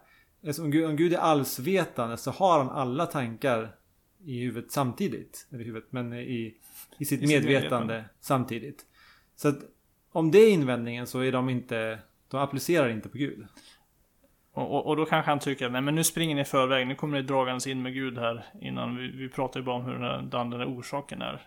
Alltså om Gud, om Gud är allsvetande så har han alla tankar i huvudet samtidigt. Eller huvudet, men i, i sitt I medvetande, medvetande samtidigt. Så att om det är invändningen så är de inte, de applicerar inte på Gud. Och, och, och, då kanske han tycker, nej men nu springer ni i förväg, nu kommer ni dragandes in med Gud här innan. Vi, vi pratar ju bara om hur den, här, den där orsaken är.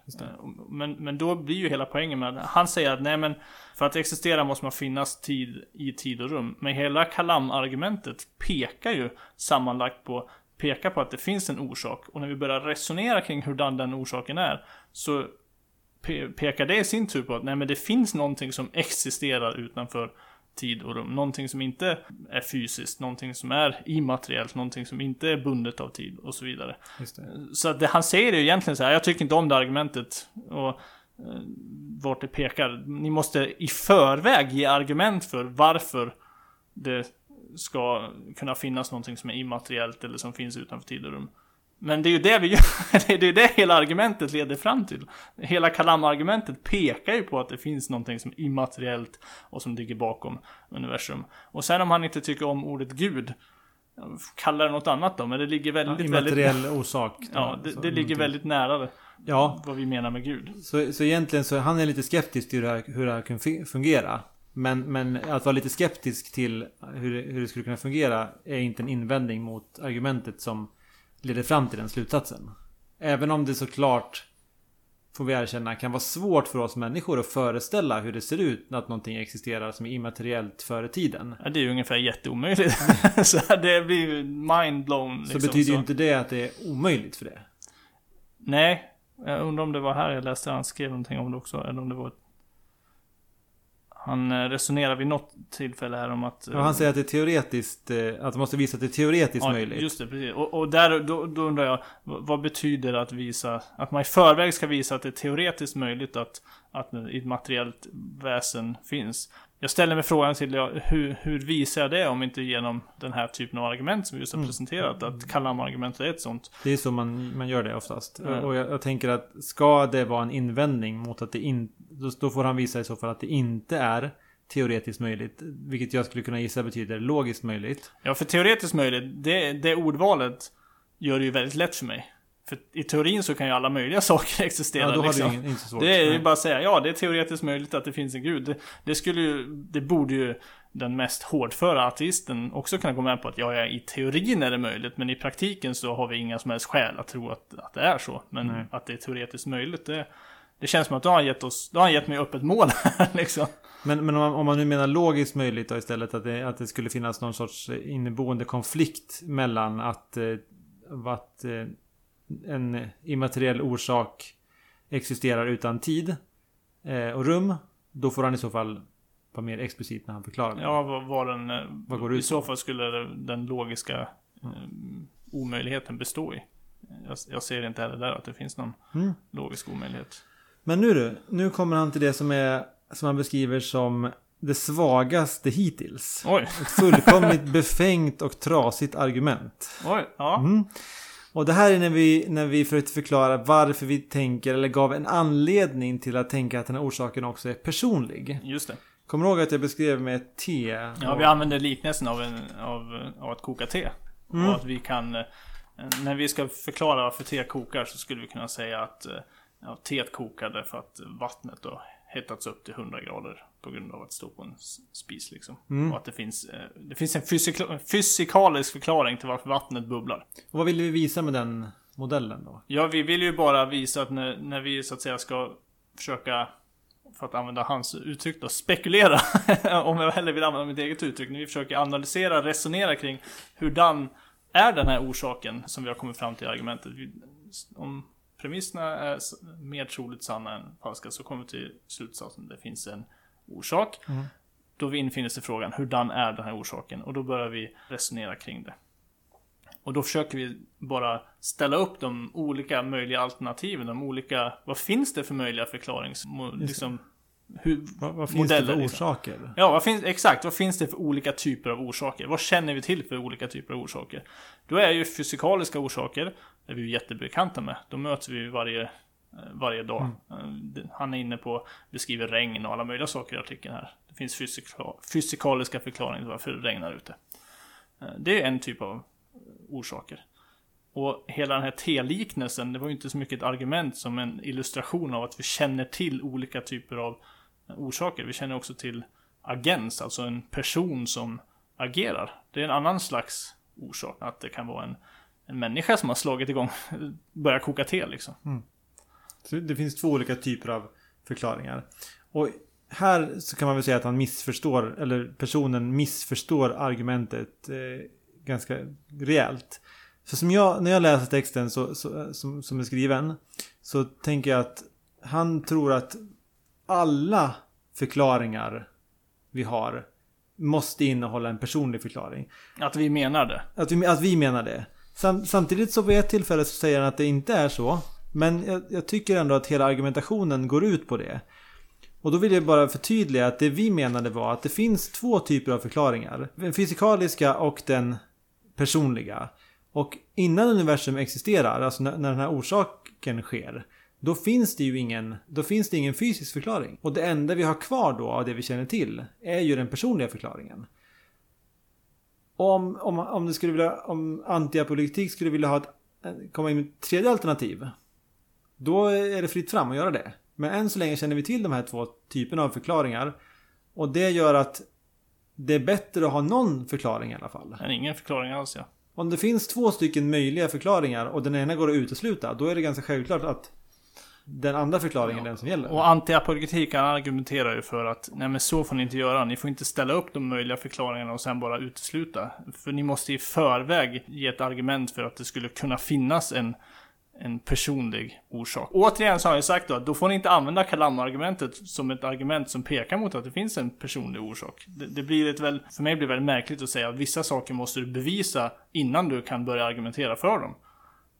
Men, men då blir ju hela poängen med han säger att nej men för att existera måste man finnas tid i tid och rum. Men hela Kalam-argumentet pekar ju sammanlagt på pekar på att det finns en orsak. Och när vi börjar resonera kring hur den, den orsaken är så pekar det i sin tur på att nej men det finns någonting som existerar utanför tid och rum. Någonting som inte är fysiskt, någonting som är immateriellt, någonting som inte är bundet av tid och så vidare. Så det han säger är ju egentligen så här, jag tycker inte om det argumentet. Och eh, vart det pekar. Ni måste i förväg ge argument för varför det ska kunna finnas någonting som är immateriellt eller som finns utanför tid och rum. Men det är ju det vi gör. Det är det hela argumentet leder fram till. Hela Kalam-argumentet pekar ju på att det finns någonting som är immateriellt och som ligger bakom universum. Och sen om han inte tycker om ordet Gud, kalla det något annat då, men det ligger väldigt... Ja, immateriell väldigt, orsak. Ja, det, det ligger väldigt nära det. Ja. Vad vi menar med Gud. Så, så egentligen så han är lite skeptisk till hur det här, hur det här kan fungera. Men, men att vara lite skeptisk till hur, hur det skulle kunna fungera är inte en invändning mot argumentet som leder fram till den slutsatsen. Även om det såklart, får vi erkänna, kan vara svårt för oss människor att föreställa hur det ser ut när någonting existerar som är immateriellt före tiden. Ja, det är ju ungefär jätteomöjligt. så det blir ju mindblown. Liksom, så betyder ju inte det att det är omöjligt för det. Nej, jag undrar om det var här jag läste han skrev någonting om det också. Eller om det var ett han eh, resonerar vid något tillfälle här om att... Ja, han säger att det är teoretiskt, eh, att de måste visa att det är teoretiskt ja, möjligt. just det, precis. Och, och där, då, då, undrar jag, vad betyder att visa, att man i förväg ska visa att det är teoretiskt möjligt att, att ett materiellt väsen finns? Jag ställer mig frågan till hur, hur visar jag det om inte genom den här typen av argument som vi just har mm. presenterat? Att Kalam-argumentet är ett sånt. Det är så man, man gör det oftast. Mm. Och jag, jag, tänker att ska det vara en invändning mot att det inte... Då, då får han visa i så fall att det inte är teoretiskt möjligt. Vilket jag skulle kunna gissa betyder logiskt möjligt. Ja, för teoretiskt möjligt, det, det ordvalet gör det ju väldigt lätt för mig. För i teorin så kan ju alla möjliga saker existera. Ja, liksom. ingen, inte svårt. Det är ju bara att säga, ja det är teoretiskt möjligt att det finns en gud. Det, det, skulle ju, det borde ju den mest hårdföra ateisten också kunna gå med på att ja, ja, i teorin är det möjligt, men i praktiken så har vi inga som helst skäl att tro att, att det är så. Men Nej. att det är teoretiskt möjligt, det, det känns som att då har han gett oss, då har han gett mig upp ett mål här liksom. Men, men om, man, om man nu menar logiskt möjligt då istället, att det, att det skulle finnas någon sorts inneboende konflikt mellan att, eh, att eh, en immateriell orsak existerar utan tid eh, och rum. Då får han i så fall vara mer explicit när han förklarar. Ja, vad, vad den... Eh, vad går det I så fall skulle den logiska mm. omöjligheten bestå i. jag, jag ser inte heller där att det finns någon Mm. logisk omöjlighet. Men nu du, nu kommer han till det som är som han beskriver som det svagaste hittills. Oj, Ett fullkomligt befängt och trasigt argument. oj, ja. Mm. Och det här är när vi, när vi försökte förklara varför vi tänker, eller gav en anledning till att tänka att den här orsaken också är personlig. Just det. Kommer du ihåg att jag beskrev med te? Ja, vi använder liknelsen av, en, av, av att koka te. Mm. Och att vi kan... eh, När vi ska förklara varför te kokar så skulle vi kunna säga att eh, ja, teet kokade för att vattnet då hettats upp till 100 grader på grund av att stå på en spis liksom. Mm. Och att det finns, eh, det finns en fysika- fysikalisk förklaring till varför vattnet bubblar. Och vad ville vi visa med den modellen då? Ja, vi vill ju bara visa att när, när vi så att säga ska försöka, för att använda hans uttryck då, spekulera. om jag hellre vill använda mitt eget uttryck. När vi försöker analysera, resonera kring hurdan är den här orsaken som vi har kommit fram till i argumentet. Om premisserna är mer troligt sanna än falska så kommer vi till slutsatsen att det finns en orsak. Mm. Då infinner sig frågan, hurdan är den här orsaken? Och då börjar vi resonera kring det. Och då försöker vi bara ställa upp de olika möjliga alternativen, de olika, vad finns det för möjliga förklarings... Liksom, hur, Vad, vad finns det Modeller, för liksom. orsaker? Ja, vad finns, exakt. Vad finns det för olika typer av orsaker? Vad känner vi till för olika typer av orsaker? Då är ju fysikaliska orsaker, det är vi jättebekanta med. De möter vi varje, varje dag. Eh, det- Han är inne på, beskriver regn och alla möjliga saker i artikeln här. Det finns fysika, fysikaliska förklaringar till varför det regnar ute. Eh, Det är en typ av orsaker. Och hela den här T-liknelsen, det var ju inte så mycket ett argument som en illustration av att vi känner till olika typer av orsaker. Vi känner också till agens, alltså en person som agerar. Det är en annan slags orsak. Att det kan vara en, en människa som har slagit igång, börjar koka te liksom. Så det finns två olika typer av förklaringar. Och här så kan man väl säga att han missförstår, eller personen missförstår argumentet eh, ganska rejält. Så som jag, när jag läser texten så, så, som, som är skriven så tänker jag att han tror att alla förklaringar vi har måste innehålla en personlig förklaring. Att vi menar det. Att vi, att vi menar det. Sam, samtidigt så vid ett tillfälle så säger han att det inte är så. Men jag, jag tycker ändå att hela argumentationen går ut på det. Och då vill jag bara förtydliga att det vi menade var att det finns två typer av förklaringar. Den fysikaliska och den personliga. Och innan universum existerar, alltså när, när den här orsaken sker. Då finns det ju ingen, då finns det ingen fysisk förklaring. Och det enda vi har kvar då av det vi känner till är ju den personliga förklaringen. Om, om, om, det skulle vilja, om antiapolitik skulle vilja ha ett, komma in med ett tredje alternativ. Då är det fritt fram att göra det. Men än så länge känner vi till de här två typerna av förklaringar. Och det gör att det är bättre att ha någon förklaring i alla fall. Men ingen förklaring alls ja. Om det finns två stycken möjliga förklaringar och den ena går att utesluta. Då är det ganska självklart att den andra förklaringen är den som gäller. Och antiapologetik han argumenterar ju för att nej men så får ni inte göra. Ni får inte ställa upp de möjliga förklaringarna och sen bara utesluta. För ni måste i förväg ge ett argument för att det skulle kunna finnas en, en personlig orsak. Återigen så har jag sagt då att då får ni inte använda Kalam-argumentet som ett argument som pekar mot att det finns en personlig orsak. Det, det blir ett väl, för mig blir det väldigt märkligt att säga att vissa saker måste du bevisa innan du kan börja argumentera för dem.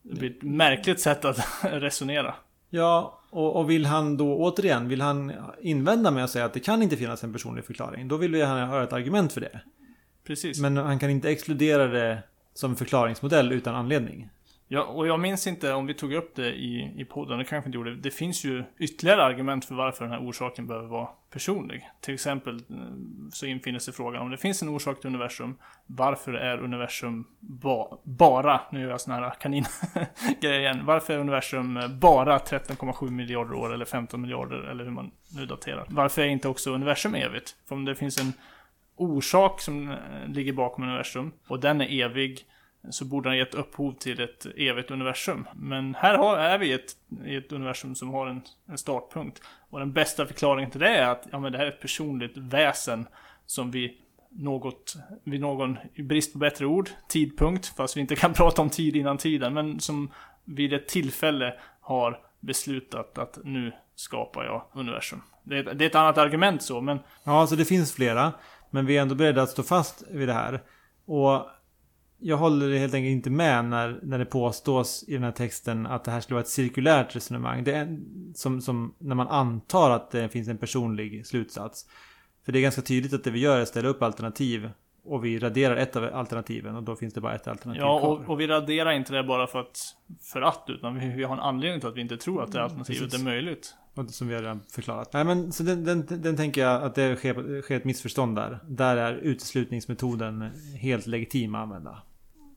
Det blir ett märkligt sätt att resonera. Ja, och, och vill han då återigen, vill han invända med att säga att det kan inte finnas en personlig förklaring. Då vill ju han höra ett argument för det. Precis. Men han kan inte exkludera det som förklaringsmodell utan anledning. Ja, och jag minns inte om vi tog upp det i, i podden, det kanske inte gjorde. Det finns ju ytterligare argument för varför den här orsaken behöver vara personlig. Till exempel eh, så infinner sig frågan om det finns en orsak till universum, varför är universum ba, bara, nu gör jag sån här kaningrejer igen, varför är universum eh, bara 13,7 miljarder år eller 15 miljarder eller hur man nu daterar? Varför är inte också universum evigt? För om det finns en orsak som eh, ligger bakom universum och den är evig så borde han gett upphov till ett evigt universum. Men här har, är vi i ett, i ett universum som har en, en startpunkt. Och den bästa förklaringen till det är att ja, men det här är ett personligt väsen som vi något, vid någon, i brist på bättre ord, tidpunkt, fast vi inte kan prata om tid innan tiden, men som vid ett tillfälle har beslutat att nu skapar jag universum. Det är, ett, det är ett annat argument så, men Ja, så det finns flera. Men vi är ändå beredda att stå fast vid det här. Och jag håller helt enkelt inte med när, när det påstås i den här texten att det här skulle vara ett cirkulärt resonemang. Det är som, som när man antar att det finns en personlig slutsats. För det är ganska tydligt att det vi gör är att ställa upp alternativ och vi raderar ett av alternativen och då finns det bara ett alternativ Ja, kvar. och, och vi raderar inte det bara för att, för att utan vi, vi har en anledning till att vi inte tror att det alternativet precis. är möjligt. Och som vi har redan förklarat. Nej men så den, den, den tänker jag att det sker, sker ett missförstånd där. Där är uteslutningsmetoden helt legitim att använda.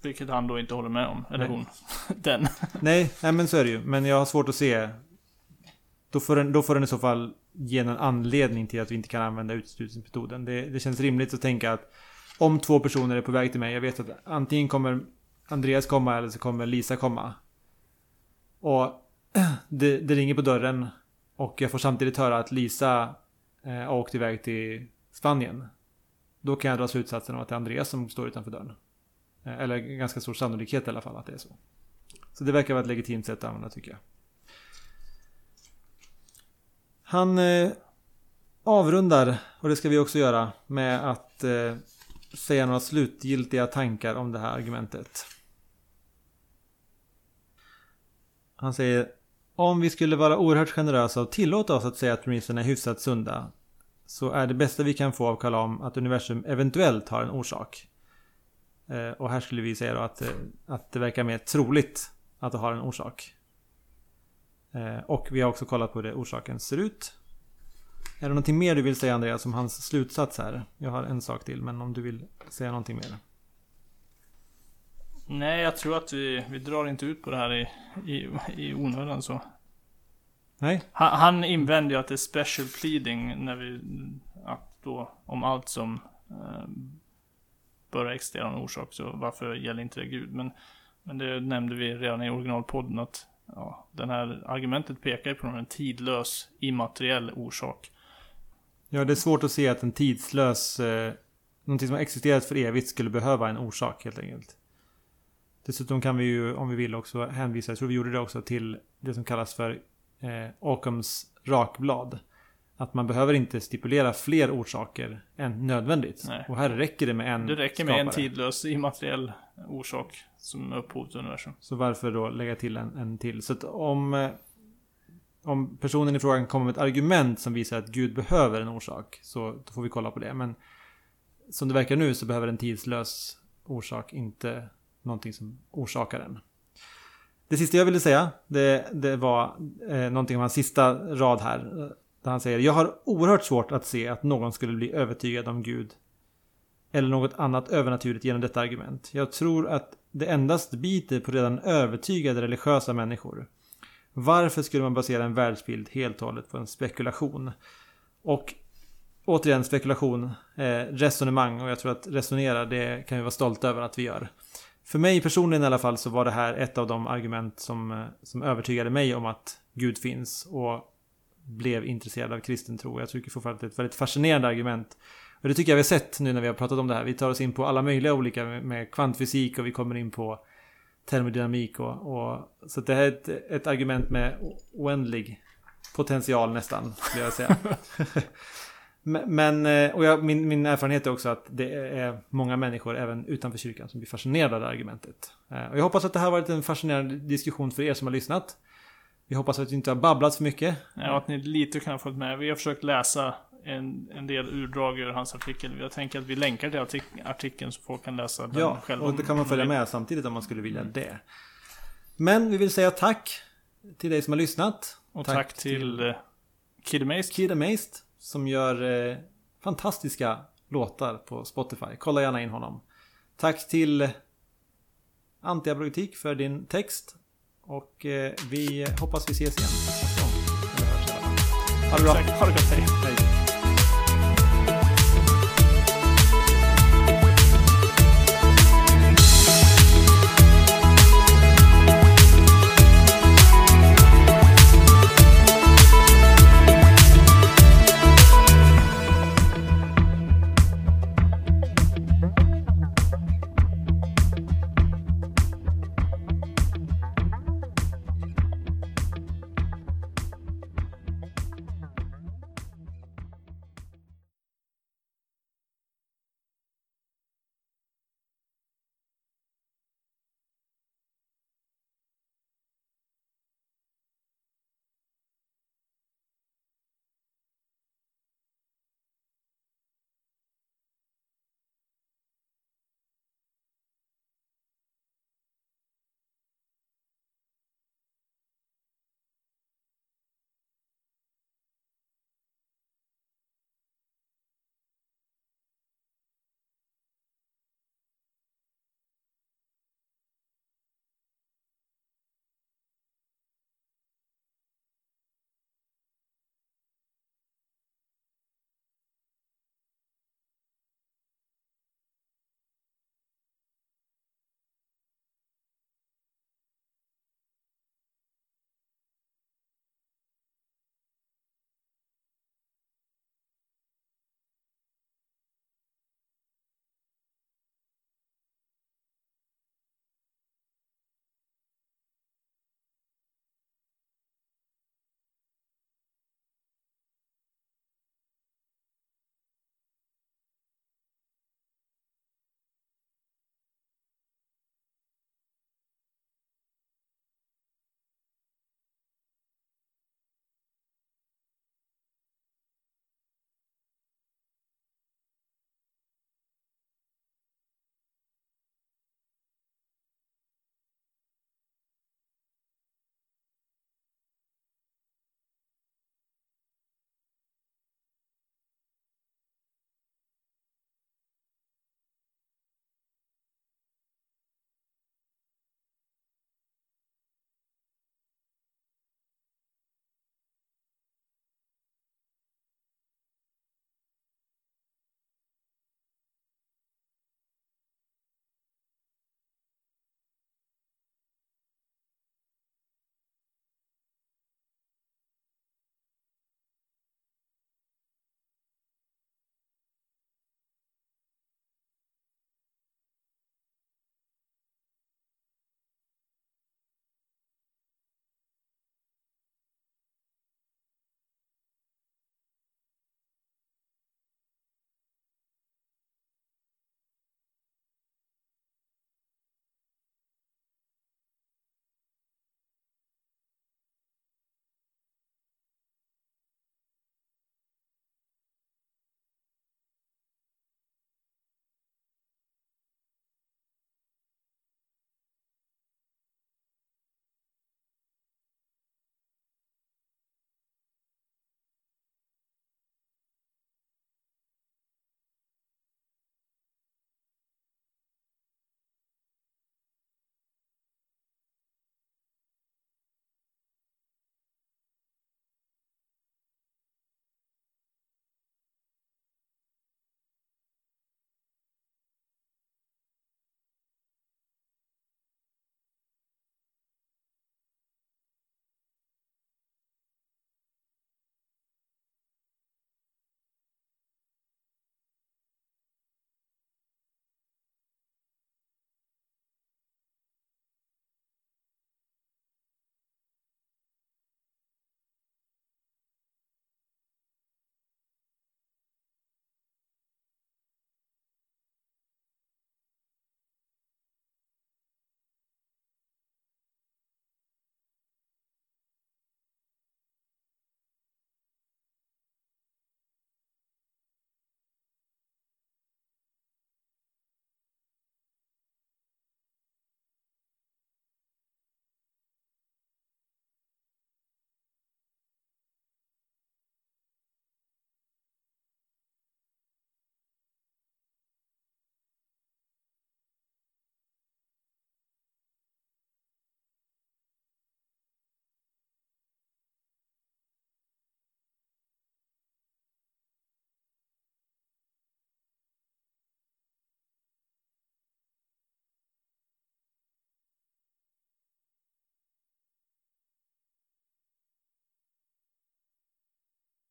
Vilket han då inte håller med om. Eller Nej. hon. Den. Nej, nej men så är det ju. Men jag har svårt att se. Då får den, då får den i så fall ge en anledning till att vi inte kan använda uteslutningsmetoden. Det, det känns rimligt att tänka att om två personer är på väg till mig. Jag vet att antingen kommer Andreas komma eller så kommer Lisa komma. Och det, det ringer på dörren. Och jag får samtidigt höra att Lisa eh, har åkt iväg till Spanien. Då kan jag dra slutsatsen av att det är Andreas som står utanför dörren. Eh, eller ganska stor sannolikhet i alla fall att det är så. Så det verkar vara ett legitimt sätt att använda tycker jag. Han eh, avrundar, och det ska vi också göra, med att eh, säga några slutgiltiga tankar om det här argumentet. Han säger Om vi skulle vara oerhört generösa och tillåta oss att säga att premisserna är hyfsat sunda så är det bästa vi kan få av Kalam att universum eventuellt har en orsak. Eh, och här skulle vi säga då att, eh, att det verkar mer troligt att det har en orsak. Eh, och vi har också kollat på hur det orsaken ser ut. Är det någonting mer du vill säga Andreas om hans slutsats här? Jag har en sak till men om du vill säga någonting mer. Nej, jag tror att vi, vi drar inte ut på det här i, i, i onödan så. Nej? Han, han invänder ju att det är special pleading när vi, att då, om allt som eh, bör existera en orsak, så varför gäller inte det Gud? Men, men det nämnde vi redan i originalpodden att ja, den här argumentet pekar på en tidlös immateriell orsak. Ja, det är svårt att se att en tidslös... Eh, någonting som har existerat för evigt skulle behöva en orsak helt enkelt. Dessutom kan vi ju, om vi vill också hänvisa, jag tror vi gjorde det också, till det som kallas för eh, Occams rakblad. Att man behöver inte stipulera fler orsaker än nödvändigt. Nej. Och här räcker det med en Det räcker med en skapare. tidlös immateriell orsak som är upphov till universum. Så varför då lägga till en, en till? Så att om, eh, om personen i frågan kommer med ett argument som visar att Gud behöver en orsak. Så får vi kolla på det. Men som det verkar nu så behöver en tidslös orsak inte någonting som orsakar den. Det sista jag ville säga, det, det var eh, någonting om hans sista rad här. Där han säger, jag har oerhört svårt att se att någon skulle bli övertygad om Gud. Eller något annat övernaturligt genom detta argument. Jag tror att det endast biter på redan övertygade religiösa människor. Varför skulle man basera en världsbild helt och hållet på en spekulation? Och återigen spekulation, eh, resonemang och jag tror att resonera det kan vi vara stolta över att vi gör. För mig personligen i alla fall så var det här ett av de argument som, eh, som övertygade mig om att Gud finns och blev intresserad av kristen tro. Jag tycker fortfarande att det är ett väldigt fascinerande argument. Och det tycker jag vi har sett nu när vi har pratat om det här. Vi tar oss in på alla möjliga olika med- kvantfysik och vi kommer in på termodynamik och, och så det här är ett, ett argument med oändlig potential nästan, skulle jag säga. Men, eh, och jag, min, min erfarenhet är också att det är många människor även utanför kyrkan som blir fascinerade av det argumentet. Eh, Och jag hoppas att det här varit en fascinerande diskussion för er som har lyssnat. Vi hoppas att vi inte har babblat för mycket. Ja, att ni lite kan ha fått med. Vi har försökt läsa en, en del urdrag ur hans artikel. Jag tänker att vi länkar till artik- artikeln så folk kan läsa den Ja, själva. och det kan man följa med samtidigt om man skulle vilja det. Men vi vill säga tack till dig som har lyssnat. Och tack, till eh, Kid Amazed. Kid Amazed som gör eh, fantastiska låtar på Spotify. Kolla gärna in honom. Tack till Antiabrogetik för din text. Och eh, vi hoppas vi ses igen. Ha det bra. Ha det gott. Hej.